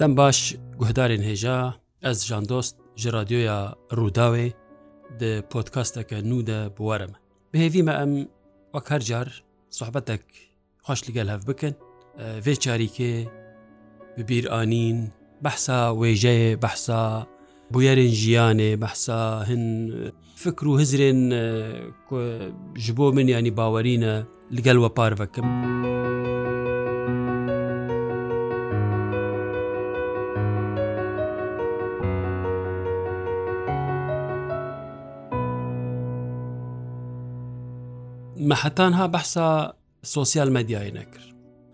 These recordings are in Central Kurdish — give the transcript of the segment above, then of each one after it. دەم باش گوهدارên hêja ez jan dost ji radyoya Rûdawê di podkasteke nû de biware me. Bihêvî me em wek her car sohbetek xweş li gel hev bikin vê çarîkê bibîr anîn behsa wêjeyê behsa bûyerên jiyanê behsa hin fikr û hizrên ji bo min yanî bawerîne li gel we par vekim. مەحەتانها بەحسا سوسیال مەدیای نەکرد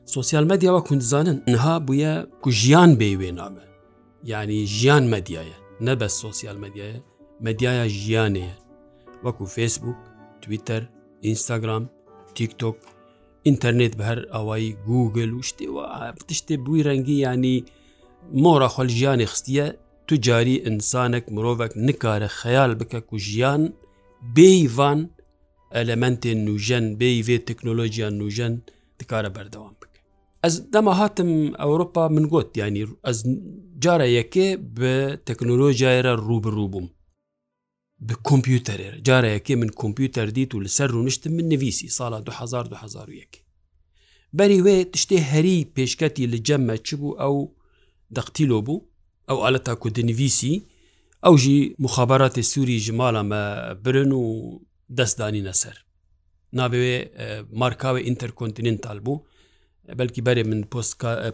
سوسیال مەدیاوە کوندزانن نها بووە کو ژیان بێ وێنامە یعنی ژیان مەدیایە نەبە سوسیال مەدیایە مەدیایە ژیانەیە وەکو فیسبوک تویتەر ئینستاگرام تیکتۆک ئینتەرنێت بە هەر ئەوایی گوگل و شتێوە پتشتێ بووی ڕەنگی ینی مۆرە خۆل ژیانی خستیە تو جاری ئینسانێک مرۆڤک نکارە خەیال بکە و ژیان بێیڤان ئەلەمەنتێن نوژەن بیێ تەکنۆلۆژیان نوژەن دکارە بەردەوام بکە ئەس دەما هاتم ئەوروپا من گوت ینی ئەس جارە یەکێ بە تەکنۆلۆژایرە ڕوبڕوو بووم بە کۆمپیوتەرێر جارە یەکێ من کۆمپیوتەر دیت و لەسەر ڕونشتم من نویسی ساڵا 2001 بەری وێ تشتێ هەری پێشکەتی لە جەممە چ بوو ئەو دەقتیلۆ بوو ئەو ئالە تاکو دنویسی ئەو ژی مخاباراتی سووری ژمالە مە برن و دەستدانی نەسەر نابوێ مارکاوێ ئینتەرکنتیننتال بوو بەلکی بەرێ من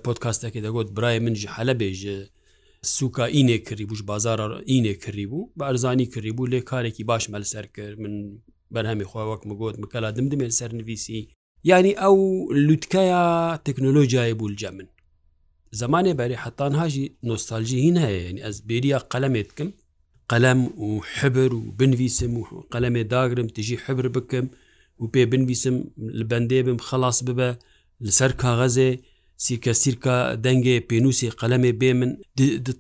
پۆتکاستێکی دەگوت برای منجی حەلە بێژێ سوکا ئینێ کردی بووش بازار ئینێ کردی بوو بە ئەرزانی کردی بوو لێ کارێکی باش مەلسەر کرد من بەرهەمی خواوەک مگوت مکەلا دمدمێ سەر نویسی ینی ئەو لوتکەیە تەکنۆلۆژیای بوو جە من زمانێ بەری حتان هاژی نۆستالژی هین هەیە ئەس بێریە قەلەمێتکەم قەلم و حبر و بنویسم و قەلمێ داگرم تژی حبر بکەم و پێ بنویسم بەندێ بم خلاص ببە لەسەر کاغەزێ سیرکە سیرکە دەنگێ پێنووسی قەلمێ بێ من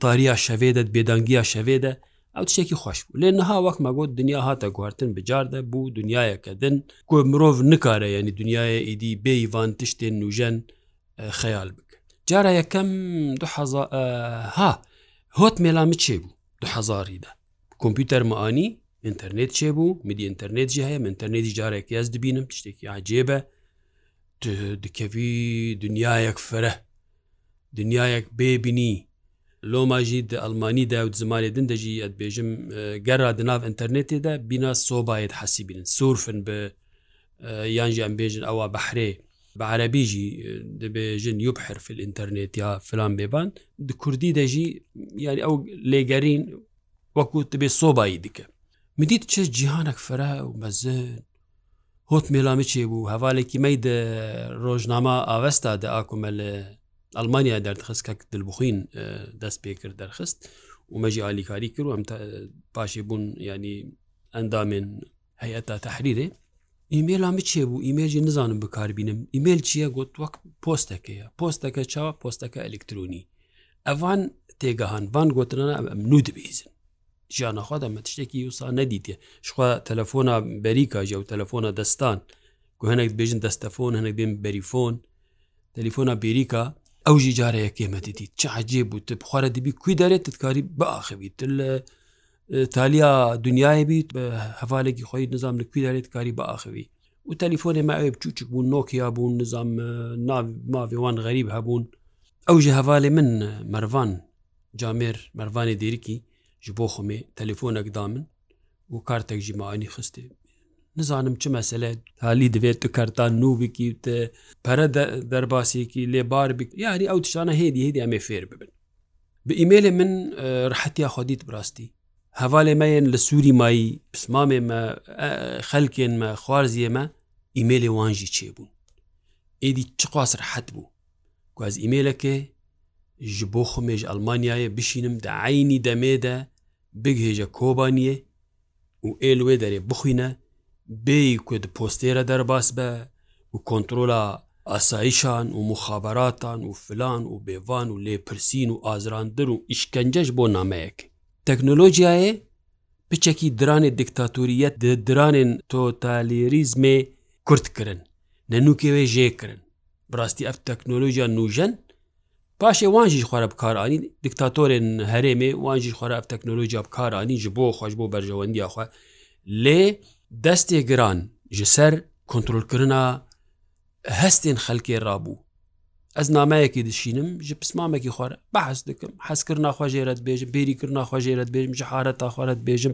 تاریا شەوێدە بێدەنگیا شەوێدە ئەو تشتێکی خوۆش بوو لێ نەها وەک مەگوت دنیا هاتە گواردن بجاردە بوو دنیاەکە دن کو مرۆڤ نکارە ینی دنیاە ئیدی بێیوان تشتێن نوژەن خەیال بک جارە یەکەم ها هۆت مێلامە چێ بوو 2000 دا کۆمپیوتەر معانی ئینتەرنێت چێ بوو میدی ئینتەرنێت جی هەیە ئینتەرنێتی جارێکی یاز دبینم شتێکی عجێبە دکەوی دنیایەک فرە دنیایەک بێبینی لۆماژی د ئەلمانی داوت زمانی دندەژی ئەتبێژم گەرا دناو ئینتەرنێتێدا بینا سۆبایەت حسی بینن سورفن بە یانجی ئەم بێژن ئەوە بەحرێ بەعرەبیژی دەبێژن یوب حرف الئینتەرنێت یا فلان بێبان د کوردی دەژی یاری ئەو لێگەرین وەکووت دەبێ سۆبایی دیکە میدیت چ جیهانەك فەرە و بەزن هۆت مێلامی چێ بوو هەوالێکی مەید ڕۆژنامە ئاوەستا دە ئاکومە لە ئەلمانیا دەردخستکە دلبخین دەست پێ کرد دەرخست ومەژی علیکاری کرد و ئەم پاشێ بوون ینی ئەندامێن هەیەتا تحریرێ ئیمێلامی چێ بوو ئیمێژی نزانم بکاربینم ئیممیل چییە گوت وەک پۆستەکەیە پۆستەکە چاوە پۆستەکە ئەلکترۆنی ئەوان تێگەهان بان گوترانە ئەم نو دەبیزن ژیانەخوا دەمە تشتێکی وسا نەدیتێ شخوا تەلەفۆنا بەریکاژە و تەلەفۆنە دەستان کو هەنێک بێژن دەستەفۆن هەنێک بێن بەریفۆن تەلیفۆنا بێریکا ئەو ژی جارەیە کێمەدیدی چاجێ بوو ت بخوارە دیبی کوی دەرێت تکاری باخەوی تر لە تالیا دنیای بیت بە هەفالێکی خۆی نظام لە کوی دەرێت کاری باخەوی و تەلیفۆنێ ماوێ بچوچک بوون نۆکیا بوون نظام ماوێوان غەریب هەبوون ئەو ژە هەوالێ من مەروان جامێر مەروانی دیرکی ji bo xumê telefonek da min û kartek jî maî xistê nizanim çi mesele halî divê tu kartan nû bikî te pere derbasekî lêbar bik yarî ew tişana hêdî hêdî em ê fêr bibin Bi îmeylê min e, rehetiya xwedî birastî hevalê me yên li Sûî mayî pismamê me e, xelkên me xwarziyê me îmeylê wan jî çêbûn êdî çiqas rehet bû ku ez îmeylekê ji bo xumê ji Almanyayê bişînim de aynî demê de بگهێژە کۆبانیە و ئێلوێ دەرێ بخوینە بێی کود پۆستێرە دەرباس بە و کۆنتترۆلا ئاساییشان و مخابراتان و فلان و بێوان و لێپرسین و ئازراندر و ئیشکەنجەش بۆ نامەیەک تەکنۆلۆژیایە پچەکی درانێ دیکتاتوریەت درانێن تۆتالیریزمێ کورتکردن نەنووکێوێ ژێکردن بڕاستی ئەف تەکنۆلۆژیان نوژەن پاشێ وانژی خوارە بکارانی دیکتاتۆرێن هەرێمێ وانژی خوارە ئەف تەکنۆلۆژیا بکارانی ژ بۆ خۆش بۆ بەرژەوەندیاخوا لێ دەستێ گران ji ser kontrolkirina hestên xelkê rabû. Ez nameyekê dişînim ji pismamekî xwar behs dikim heskirina xwajêret bêjim bêrîkirina xwajêret bêjim ji hareta xwaret bêjim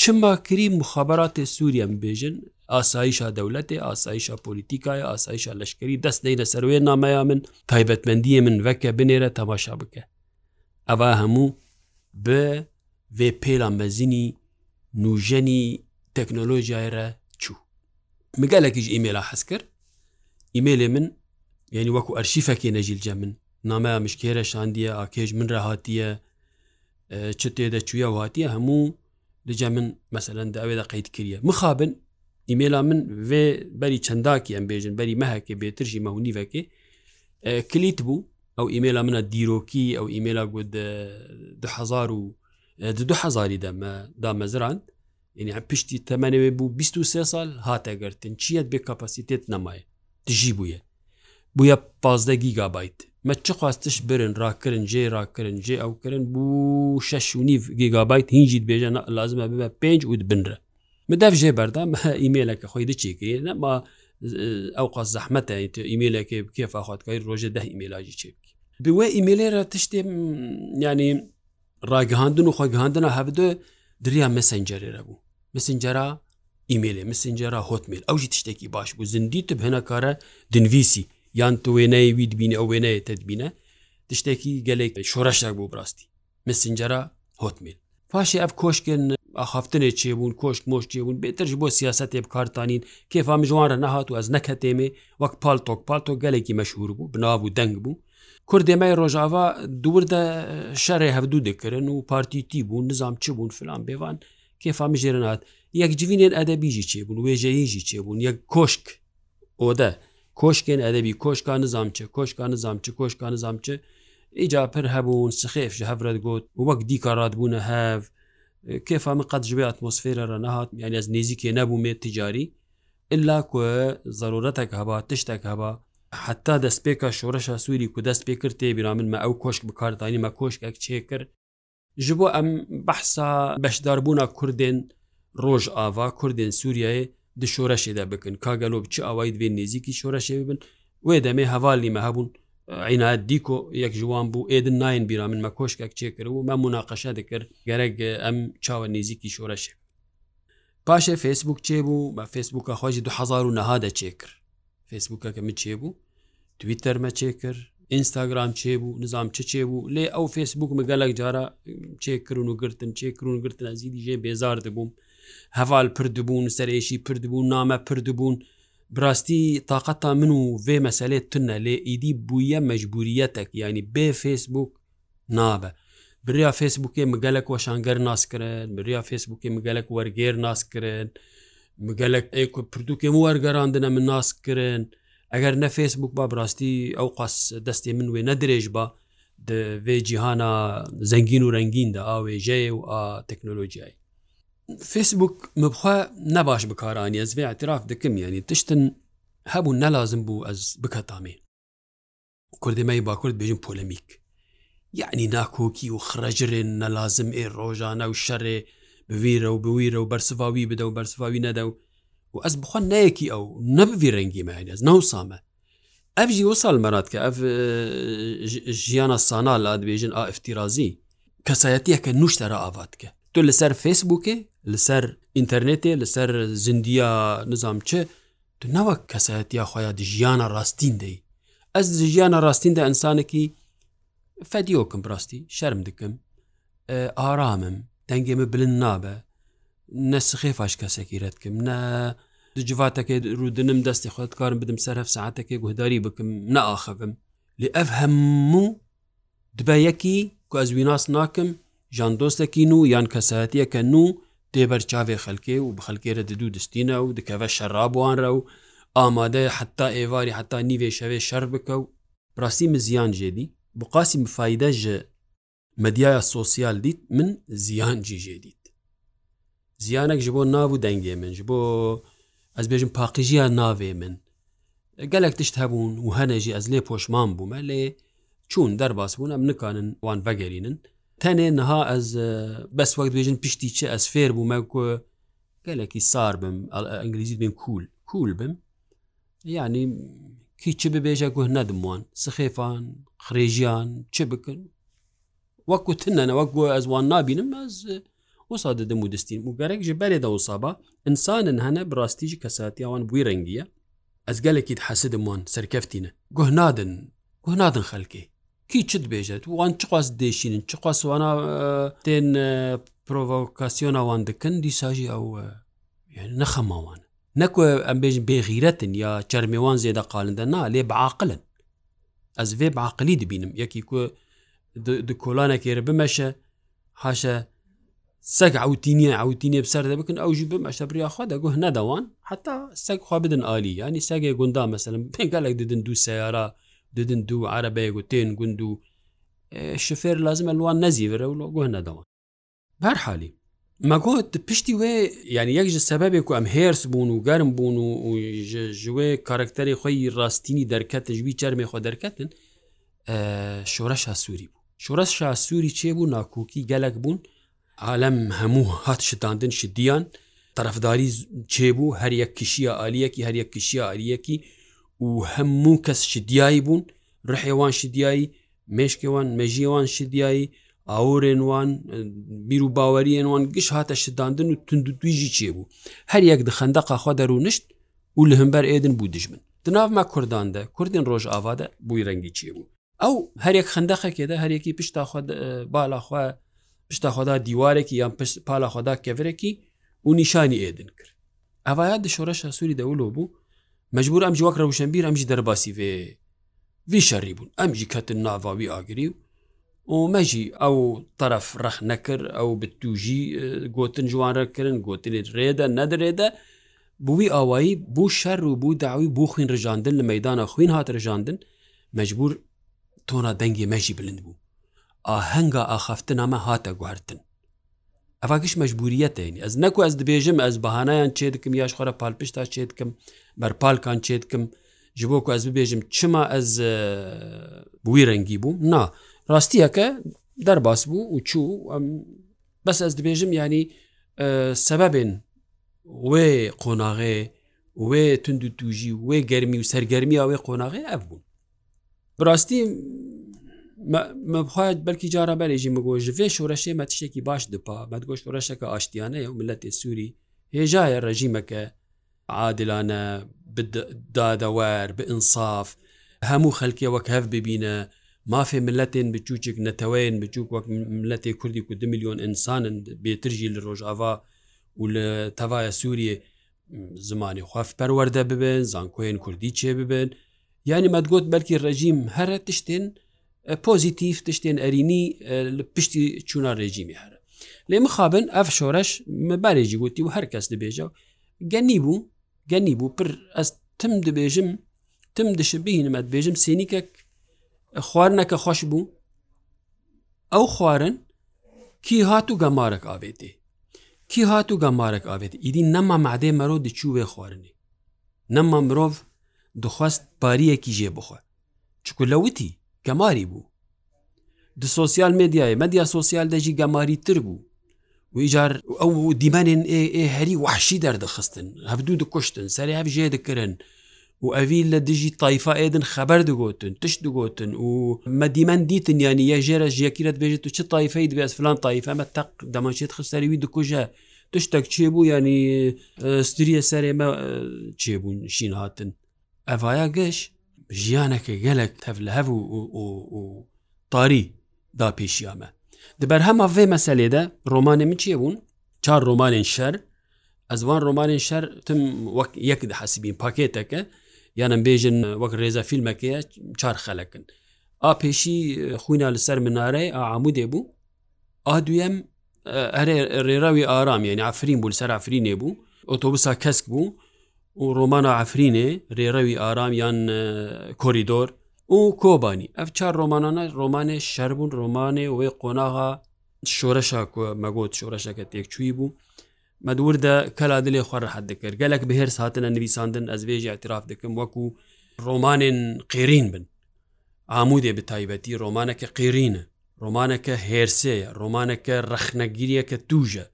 çima kirî muxabaratê Sûriye bêjin ئاساییشە دەولەتێ ئاساییشە پلیتیکایە ئاساییشە لەشکی دەست دەی لەسەروێ نامەیا من تایبەتمەندیە من وەکە بنێرە تەماشا بکە ئەوە هەموو بە وێ پێلا مەزینی نوژەنی تەکنۆلۆژیایرە چوو مگەلێکیش ئیمێلا حەز کرد ئیمێلێ من یعنی وەکو ئەرشیفەکێ نەژیلجە من نامەیە مشکێرە شاندیە ئاکێژ من ڕاهاتیە چ تێدەچویە وهاتیە هەموو لەجا من مەسەەن داوێدا قیت کردە مخابن ئیمێلا من وێ بەری چەنداکی ئەم بێژن بەری مەهەکە بێترژی مەونیڤەکە کلیت بوو ئەو ئیمێلا منە دیرۆکی ئەو ئیمێلا گوت دهزار و دوهزاری دەمە دامەزراند یعنی پشتی تەمەنەوێ بوو 23 سال هاتەگەرتن چیت بێ کاپاسیتێت نەمایە دژی بووە بویە پازدە گیگابایت مە چ خواستش برن راکردن جێ راکردن جێ ئەوکردن بوو شش و نیف گیگابایت هینجیت بێژە لازمە ببە پێنج و بنرە مدەف ژێ بەردەم ئیممەلەکە خۆی دچێکی نەما ئەو قە زەحمەتە ئیممەلەکە بکێ فاخواتکەی ڕۆژە ده ئیممەلاژی چێبکی بوێ ئیممەلێرە تشتێ ینی ڕاگەهاندن و خۆگەهاندنە هەبدە دریا مەسەنجەرێرە بوو مسنجەرە ئیممەلێ مسنجەرە هۆتمیل ئەوژی تشتێکی باش بوو زندی تب هەنەکارە دنویسی یان تو وێنەیە وی دبینە ئەو وێنەیە تدبینە تشتێکی گەلێک شۆرەشتێک بوو بڕاستی مسنجەرە هۆتمیل پاشی ئەف کۆشکن ئاخافتنێ چێبوون کۆشت مۆشتێبوون بێترش بۆ سیاست تێب کارتانین کێفام جوانرە نەهات و ئەس نەکەتێمێ وەک پالتۆک پالتۆ گەلێکی مەشهور بوو بناابوو دەنگ بوو کوردێمای ڕۆژاوا دووردە شەڕێ هەفتوو دەکردن و پارتیتی بوون نظام چ بوون فلان بێوان کێفام ژێرەنات یەک جوینێن ئەدەبیژی چێبوون وێژەیژی چێبوون یەک کۆشک ئۆدە کۆشکێن ئەدەبی کۆشکان نظامچە کۆشکان نظامچە کۆشکان نظامچە ئیجا پر هەبوون سخێف هەفرەت گوت وەک دیکە ڕاتبوونە هەف كيف من قد جبێ ئەتمۆسفێرە رە نەهات یعنی ئەس نێزیکێ نەبوومێت تجاری إلا کو ضرورەتێک هەبا تشتێک هەبا حتا دەستپێکە شۆرەشە سووری کو دەست پێ کرد تێبیرا منمە ئەو کۆشک بکاردانی مە کۆشکێک چێ کرد ji bo em behsa beşdarbûna Kurdên roj ava Kurdên Sûriyeyê di şoreşê de bikin ka gelo çi awayî vê nêzîkî şoreşê bibin wê demê hevalî me hebûn عینا دیکۆ یەک جوان بوو ئێدن ناین بیرا من مە کۆشکێک چێکرد و مە مناقەشە دەکرد گەرەک ئەم چاوە نزیکی شۆرەشێک پاشە فیسبوک چێ بوو بە فیسبوکە خۆشی 2009 دە چێکرد فیسبوکەکە من چێ بوو تویتەرمە چێکرد ئینستاگرام چێ بوو نظام چ چێ بوو لێ ئەو فیسبوک مەگەلک جارە چێکردون و گرتن چێکردون گرتن ئەزیدی ژێ بێزار دەبووم هەوال پردبوون سەرێشی پردبوون نامە پردبوون براستی تااقەتا من و vê meselê tunne lê îdî bûye mecburiyetek yanî bê Facebook nabe biriya Facebookê mi gelek weşanger nas kirin biriya Facebookê mi gelek wergêr nas kirin mi gelek ê ku pirdûkê min wergerandine min nas kirin eger ne Facebook ba birastî ew qas destê min wê nedirêj ba di vê cihana zengîn û rengîn de a wêjeyê û a teknolojiyayê فیسبوک مبخوا نەباش بکارانی ئەزێ اعتراف دەکەم ینی تشتن هەبوو نەلازم بوو ئەس بکەتامێ کوردێمای باکورد بێژم پۆلەمیک یعنی ناکۆکی و خرەجرێن نەلازم ئێ ڕۆژانە و شەڕێ بویرە و بویرە و بەرسواوی بدە و بەرسواوی نەدە و و ئەس بخوا نەیەکی ئەو نەبوی ڕەنگی مەز ناوسامە ئەفژی وە ساڵ مەرات کە ئەف ژیانە سانا لا دبێژن ئافتیرازی کەسایەتیەکە نوشتەرە ئاواتکە تۆ لەسەر فیسبووکێ لەسەر ئینتەرنێتێ لەسەر زیندیا نظام چ تو نەوە کەسەت یا خۆیان ژیانە ڕاستین دەی ئەس ژیانە ڕاستیندا ئەسانێکی فەدیۆکم ڕاستی شەرم دکم ئارامم دەنگێمە بلند نابە نە سخێفاش کەسێکی ڕێتکم نە جیاتەکە رودنم دەستی خۆتکارم بدم سەرف سعاتەکە گوهداری بکم نەئاخەبم لێ ئەف هەموو دبە یەکی کو ئەزویناس ناکم ژان دۆستێکی نو یان کەسەتیەکە نو و تێبەر چاوێ خەلکێ و بە خەلکێرە ددوو دستینە و دکەوە شەڕابوانرە و ئامادەیە حتا ئێواری حتا نیوێ شەوێ شەر بکە و ڕاستی من زیان ژێدی بقاسی مفاایدە ژە مەدیایە سۆسیال دیت من زیانجی ژێدیت زیانێک ji بۆ ناو و دەنگێ من ji بۆ ئەس بێژم پاقیژیە ناوێ من gelek tişt hebûn û henejî ez lê poşman bûme lê çûn derbas bûne em nikanin wan vegerînin tenê niha ez bes wek dibêjin piştî çi ez fêr bû me ku gelekî sar bim engilîzî bin cool cool bim yanî kî çi bibêje guh nedim wan sixêfan xrêjiyan çi bikin wek ku tune ne wek gu ez wan nabînim ez wisa didim û distîn û gerek ji berê de wsaba insanin hene bi rastî jî kesatiya wan bûî rengiye ez gelekî hesidim wan serkeftîne guh nadin guh nadin xelkê کی چ دبێژێت وان چ خواست دێشینن چ خواستوانە تێن پرۆڤۆکاسیۆناوان دکن دیساژی ئەو نەخەماوان نەکو ئەم بێژ بێغیرەتن یا چرمێوان زێدە قالندە نا لێ بەعاقلن ئەس vê بەعقلی دبینم یەکی کو کۆلانەکێرە بمەشە حاشە سەگ ئەوتینە ئەوتینێ بسەردە بکن ئەو ژی بمەشە بریاخوا دەگوه نەداوان حتا سەگخوا بدن عالی ینی سەگێ گوندا مەسلم پێنگەلێک ددن دوو سیارە ددن دوو عربەیە و تێن گوند و شفێر لازمە لوان نەزیڤرە و لۆ گوهنەدەوە بەرحالی مەگۆت پشتی وێ یعنی یەک ji سەبەبێک و ئەم هێرس بوون و گەرم بوون و ژێ کارکتەری خۆی ڕاستینی دەرکەتە ژوی چرمێ خۆ دەرکەتن شۆرەش سووری بوو شۆرەش شا سووری چێ بوو ناکۆکی گەلک بوون عالم هەموو هات شتاندن شدیان طرفداری چێبوو هەر یەک کشیە عالیەکی هەر یەک کشیە عالیەکی و هەموو کەسشی دیایی بوون ڕحێوان شیدیایی مشکێوان مەژیوان شیدیایی ئاورێنوان بیر و باوەریێنوان گشت هاتە شداندن و تند و دویژی چێ بوو هەر یەک دخەندەقاخوا دەروونشت و لە هەمبەر ئێدن بوو دژمن دناوما کورداندا کوردین ڕۆژ ئاوادە بووی ڕەنگی چێ بوو ئەو هەرێک خندەخەکێدا هەرێکی پشتا بالاخوا پشتا خدا دیوارێکی یان پالا خدا کەورێکی و نیشانی ئێدن کرد ئەوایە دشۆرەشە سووری دەولۆ بوو مەجبور ئەم جوواک ڕەوشنبیر ئەمجی دەرباسی وێ وی شەڕی بوون ئەمجی کەتن ناواوی ئاگری و مەژی ئەو تەرەف ڕەخ نەکرد ئەو بتوژی گوتن جوانڕەکردن گوتنێت ڕێدە نەدرێدە بووی ئاوایی بوو شەر و بوو داوی بۆ خوین ڕژاندن لە مەدانە خوین هات ڕژاندن مەجبور تۆنا دەنگی مەژی بلند بوو ئاهەنگا ئاخەفتن ئەمە هاتە گواردن ئەفاکش مەجبوریەتین ئەس نەکو ئەس دبێژم ئەس بەهانیان چێ دکم یاش خۆرە پالپشتا چێ دکم بەرپالکان چێتکەم ji بۆ ku ez bibêjim çima ez wî rengî bûm na rastiyeke derbas bû û çû em bes ez dibêjim yanî sebebên wê qonaxê wê tund û tujî wê germî û sergermiya wê qonaxê ev bûn Bi rastî mebxwayet belkî cara belê jî me got ji vê şoreşê me tiştekî baş dipa me goş reşeke aştiyane milletê Sûî hêjaya rejîmeke عادلانە دادەوار بئینصاف هەموو خەلکیەوەک هەف ببینە مافێ ملەتێن بچوچێک نەتەوەین بچوک وەک ملەتی کوردی و دو میلیۆن ئینسانن بێترژی لە ڕۆژاوا و لە تەواە سووریە زمانی خوف پەروەەردە ببن زانکۆێن کوردی چێ ببن ینی مەدگوت بەلکی ڕژیم هەرە تشتێن پۆزیتیف تشتێن ئەرینی پشتی چوونا ڕێژیمی هەرە لێ مخابن ئەف شۆرەش مەبارێکی گوتی و هەر کەس دەبێژە و گەنی بوو گەنی بوو پر ئەس تم دەبێژم تم دشبینمەت بێژم سێنیکەک خواردنەکە خۆش بوو ئەو خوارن کی هات و گەمارک ئاوێتی کی هات و گەمارک ئاوێت ئیدی نەما مادێ مرۆ دچوێ خواردنی نەما مرۆڤ دخواست پارەیەکی ژێ بخۆ چکو لەوتی گەماری بوو د سوسیال مدیای مدیا سوسیال دەژی گەماری تر بوو ویجار ئەو دیمانێن هەری وحشی دەردەخستن هەبدوو دکوشتن سەریاب ژێ دەکردن و ئەوی لە دژی تایفا ئێدن خەبەر دەگوتن تشت دەگوتن و مەدیمان دیتن ینی یە ژێرە ژەکیرت بێژێت و چ تایفەی دەبێت فلان تایفەمە تەق دەماچێت خستەریوی دکوژە تشتێک چێبوو ینی ستریە سەرێمە چێبوون شین هاتن ئەڤایە گەشت ژیانەکە گەلک تەف لە هەبوو و تاری دا پێشیامە دەبەر هەما vê meselêde romanê min çiye bûn çar romanên şer ez van romanên şer tim wek yek dihesibîn pakêteke yan em bêjin wek rêza filmeke ye çar xelekin a pêşî xwîna li ser minare a amûdê bû a duyem erê rêrawî aram yani efrîn bû li ser efrînê bû otobusa kesk bû û romana efrînê rêrewî aram yan korîdor و کۆبانی ئەف چار ڕۆمانانە ڕۆمانێ شەربوون ڕۆمانێ وی قۆناغا شۆرەشا مەگۆت شۆرەشەکە تێکچووی بوو مەدووردە کەلا دلێ خوڕەحەت دەکرد گەلک بهێر ساتنە نویساندن ئەزبێژی اعتراف دەکەم وەکو ڕۆمانێن قێرین بن ئامودێ بە تایبەتی ڕۆمانەکە قێرینە ڕۆمانەکە هێرسەیە ڕۆمانەکە ڕەخنەگیریە کە توژە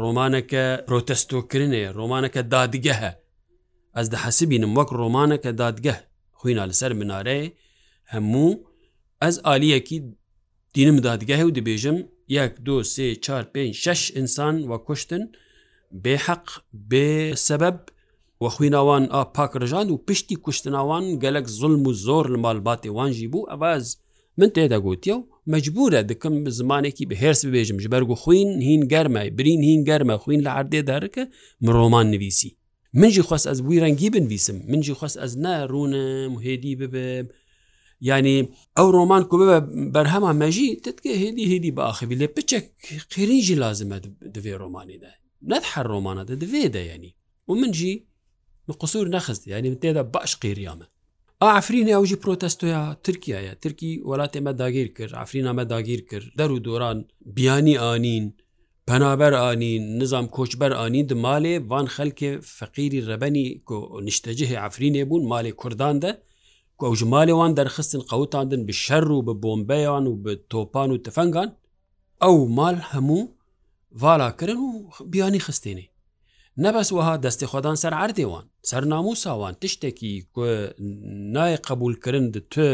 ڕۆمانەکە پرۆتەستۆکردنێ ڕۆمانەکە دادگەهە ئەس دە حەسبینم وەک ڕۆمانەکە دادگەه خوینا لەسەر منارەیە هەموو ئەس عالیەکی دینم دادگەهێ و دەبێژم یەک دو سێ چار پێ شش ئینسان وە کوشتن بێحەق بێ سەبەب وە خویناوان ئا پاکرژان و پشتی کوشتناوان گەلک زلم و زۆر لە مالباتێ وانژی بوو ئەواز من تێدەگوتیە و مجبورە دکم زمانێکی بەهێرس ببێژم ji بەرگ و خوین هین گەرمای برین هین گەرمە خوین لە عردێ دارکە مرۆمان نویسی منجی خواست ئەس بووی ڕەنگی بنویسم منجی خواست ئەس نەڕونم هێدی ببم ینی ئەو ڕۆمان کو بە بەرهەما مەژی تتکە هێدی هێدی باخبی لێ پچێک قیرینجی لازمە دەوێ ڕۆمانیدا نەت هەر ڕۆمانەدا دەوێدا ینی و منجی قسوور نەخست ینی تێدا باش قیریامە ئافرین ئەوژی پرۆتەستۆیا ترکیاە ترکی وڵاتێمە داگیر کرد ئافرینامە داگیر کرد دەر و دۆران بیانی ئانین پەنابەر ئانین نظام کۆچبەر ئانین د مالێ وان خەلکێ فەقیری ڕەبەنی نیشتەجهێ ئافرینێ بوون مالی کوردان دە ئەو ژمالێوان دەرخستن قەوتاندن بە شەر و بە بۆمبەیان و بە تۆپان و تەفەنگان ئەو مال هەموو ڤالاکردن و بیانی خستێنێ نەبەس وها دەستی خۆدان سەر عردێوان سەر نامو ساوان تشتێکی نای قبولکردن تۆ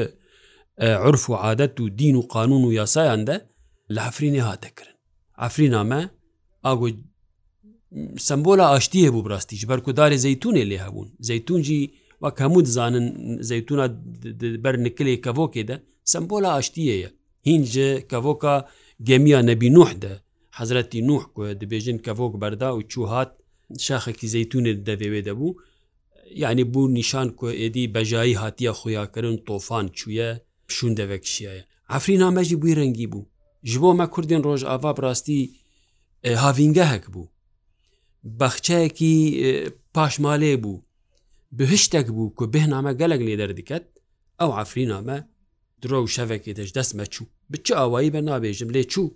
عرف و عادەت و دین و قانون و یاسایاندە لە هەفرینێ هاتەکردن ئەفرینامە ئاگۆ سمبۆلا ئاشتیە بوو ڕاستی ژبەرکودارێ زەتونێ لێ هەبوون زەتونجی وەک هەموو دزانن زەتونە بەر نکلێک کەڤۆکێدا سمبۆلا ئاشتیەیە هینج کەڤۆکە گەمیە نەبی نوحدە حەزرەتی نوح دەبێژن کەڤۆک بەردا و چوهات شاخێکی زەتونێت دەبێوێ دەبوو یعنی بوو نیشان کو ئێدی بەژایی هاتیە خۆیاکردن تۆفان چویە پشون دەوەکشیایە ئەفری نامەژی بووی ڕەنگی بوو ji bo me Kurdên Rojava rastî havîngehek bû. Bexçeyekî paşmalê bû بهشتێک بوو کە بهنامە گەلک لێ دەردیکەت ئەو ئافرینامە درۆ و شەوێکی دەش دەست مەچوو بچ ئەوایی بە نابێژم لێ چوو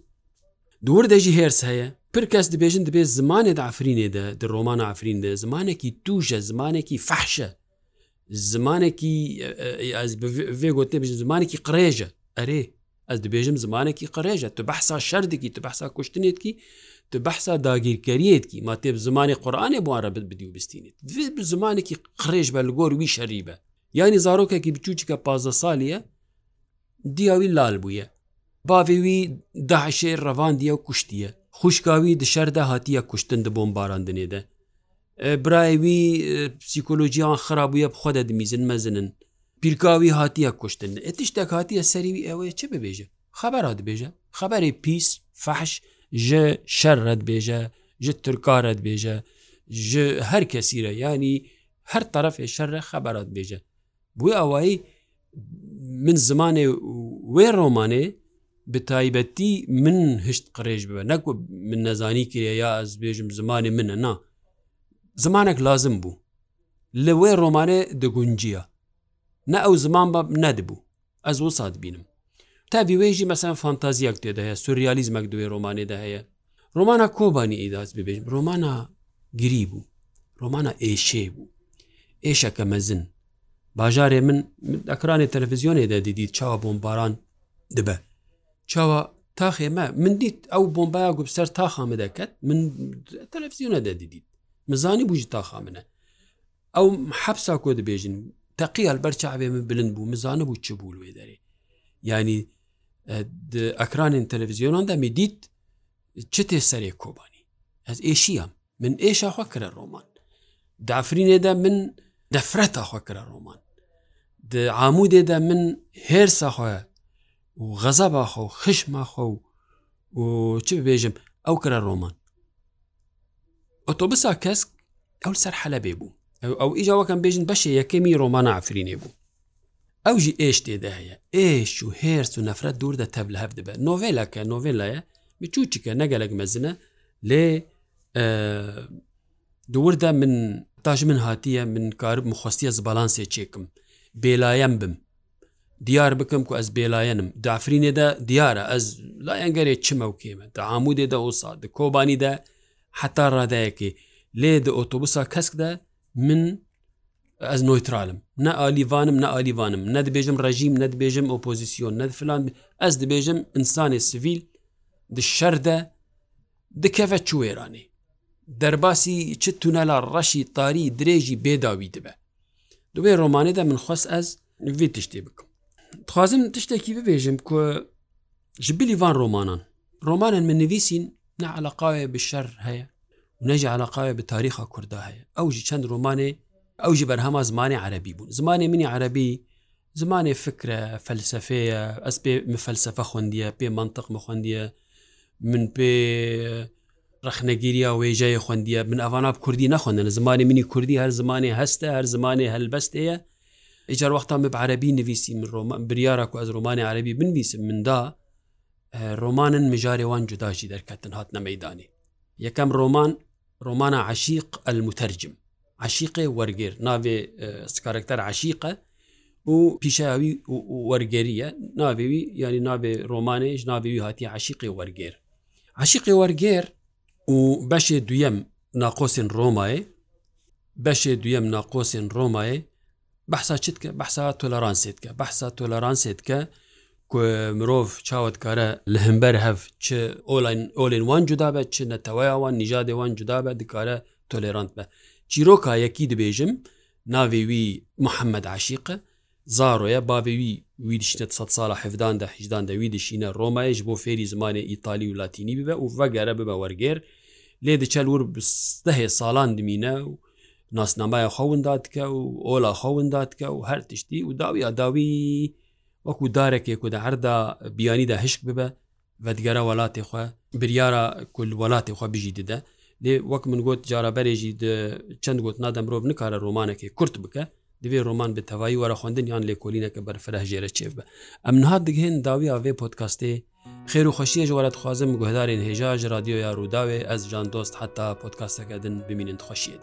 دوور دەژی هێرس هەیە پر کەس دەبێژن دەبێت زمانێ ئافرینێدە د ڕۆمان ئافریندا زمانێکی توژە زمانێکی فەحشە زمانێکی بێگوتێ بژن زمانێکی قڕێژە ئەرێ ئەس دەبێژم زمانێکی قڕێژە تو بەحسا شەردێکی تو بەحسا کوشتنێتکی tu behsa dagirkeriyekî ma tê zimanê Qur'anê bwara bid bidî bistînî Divê bi zimanekî qirêj be li gor wî şerîbe Yanî zarokekî biçûçike pazda saliye Diya wî lal bûye Bavê wî daşê revandiye kuştiye Xuşka wî di şerde hatiye kuştin di bombarandinê de Birayê wî psikolojiyan xirabûye bixwe de dimîzin mezinin Pîrkawî hatiye kuştin E tiştek hatiye serî wî ew ê çi bibêje Xeber dibêje Xeberê pîs feş ji şerret bêje ji Türkaret bêje ji her kesîre yanî her tarafê şerre xeberat bêje Bu awayî min zimanê wê romanê bi taybetî min hişt qirêj bibe ne ku min nezanî kiriye ya ez bêjim zimanê min e na zimanek lazim bû li wê romanê digunjiya ne ew ziman be nedibû ez wisa dibînim تاوی وێژی مەسەن فانتازیەک تێدا هەیە سوریالیزمەک دوێ ڕۆمانێدا هەیە ڕۆمانە کۆبانی ئیداز ببێژم ڕۆمانە گری بوو ڕۆمانە ئێشێ بوو ئێشەکە مەزن باژارێ من ئەکرانی تەلەڤزیۆنێدا دیدیت چاوە بۆمباران دبە چاوە تا خێمە من دیت ئەو بۆمبایە گوبسەر تاخامە دەکەت من تەلەڤزیۆنەدا دیدیت مزانی بووژ تاخامنە ئەو حەبسا کۆ دەبێژن تەقیال بەرچاوێ من بلند بوو مزانە بوو چ بوو لێ دەرێ ینی ئەکرانین تەلەڤزیۆناندا می دیت چ تێ سەرێک کۆبانی ئەس ئێشیە من ئێشا خۆکرە ڕۆمان دافرینێدا من دەفرەتە خۆکرە ڕۆمان عامودێدا من هێرسەخۆە و غەزە باخۆ و خشمەخۆ و چ بێژم ئەو کرە ڕۆمان ئۆتۆبسا کەس ئەو سەر حەلە بێ بوو ئەو ئیجاوەکەم بێژن بەشێ یەکەمی ڕۆمانە ئافرینێ بوو ئەوژی ئێش تێدا هەیە ئێش و هێرس و نەفرەت دوور دە تەب لە هەف دەبێت نۆڤێلەکە نۆڤێلایە بچوچکە نەگەلک مەزنە لێ دووردا من تاژ من هاتیە من کارب مخواستیە زبالانسێ چێکم بێلایەن بم دیار بکەم کو ئەس بێلایەنم دافرینێدا دیارە ئەس لایەنگەرێ چمە و کێمە دا عمودێدا ئۆسا د کۆبانیدا حتا ڕادایەکی لێ دە ئۆتۆبوسا کەسکدا من ez نۆیترالم نە ئالیوانم نە ئالیوانم نە دەبێژم ڕژیم نە دەبێژم ئۆپۆزیسیۆن نە فلان ez dibêjim insanê sivîl di şer de dikeve çûwêranê derbasî çi tunela reşî tarî dirêjî bêdawî dibe Di wê romanê de min xwest ez vê tiştê bikim dixwazim tiştekî bibêjim ku ji bilîvan romanan romanên min nivîsîn ne eleqayê bi şer heye ne ji eleqayê bi tarîxa Kurda heye ew ji çend romanê ئەو ژی بەرهەما زمانی عربی بوون زمانی منی عربی زمانی فکرە فەلسفەیە ئەس پێ مفەلسفە خوندیە پێ منطق مخواندیە من پێ رەخنەگیریە وێژەیە خوندیە من ئەوانە کوردی نەخواندن زمانی منی کوردی هەر زمانی هەستە هەر زمانی هەلبەستەیە ئجار وەختان بە عربی نویسی من ڕۆمان بریاە کو ئەز ڕۆمانی عربی بنویسم مندا ڕۆمانن مژارێوان جوداژی دەرکەتن هات نەمەدانی یەکەم ڕۆمان ڕۆمانە عشیق المتەرجم عشیقێ وەرگێر ناوێ سکارکتەر عشیقە و پیشاوی وەرگریە ناوێوی ینی ناوێ ڕۆمانێش ناوێوی هاتی عشیقی وەرگێر عشیقی وەرگێر و بەشێ دویەم ناقۆسین ڕۆمایە بەشێ دویەم ناقۆسین ڕۆمایە بەحسا چیت کە بەحسا تۆلەرانسێت کە بەحسا تۆلەرانسێت کە مرۆڤ چاوتکارە لە هەمبەر هەف چ ئۆلاین ئۆلین وان جودابە چ نەتەوایوان نیژادێوان جودابە دکارە تۆلێرانت بە چیرۆکا یەکی دەبێژم ناوێوی محەممەد عشیقە زارۆیە باوێوی ویدشتە سە ساڵە حفداندا هیچدان دەوی دشینە ڕۆمایش بۆ فێری زمانی ئیتالی و لاتینی ببە و ڤگەرە ببە وەرگێر لێ دەچەل ور دەهێ ساڵان دمینە و ناسنامایە خەونداتکە و ئۆلا خەونداتکە و هەر تشتی و داوی ئاداوی وەکو دارێکێک و دە هەردا بیانیدا هشک ببە بەدگەرە وڵاتی خۆ بریارە کول وڵاتی خۆ بژی ددە لێ وەک من گوت جارابەرێژی چەند گوت نادە مرۆڤ نکارە ڕۆمانەکەی کورت بکە دوێ ڕۆمان بە تەواوی وەرە خوێندنیان لێکۆلینەکە بەرفرە ژێرە چێ بە ئەم نها دگهێن داوی ئاێ پۆتکاستێ خێر و خۆشیە وەرە خوازم گوهدارین هێژاژ رادیۆ یا ڕووداوێ ئەس جان دۆست حتا پۆتکاستەکە دن ببینن خۆشیێت.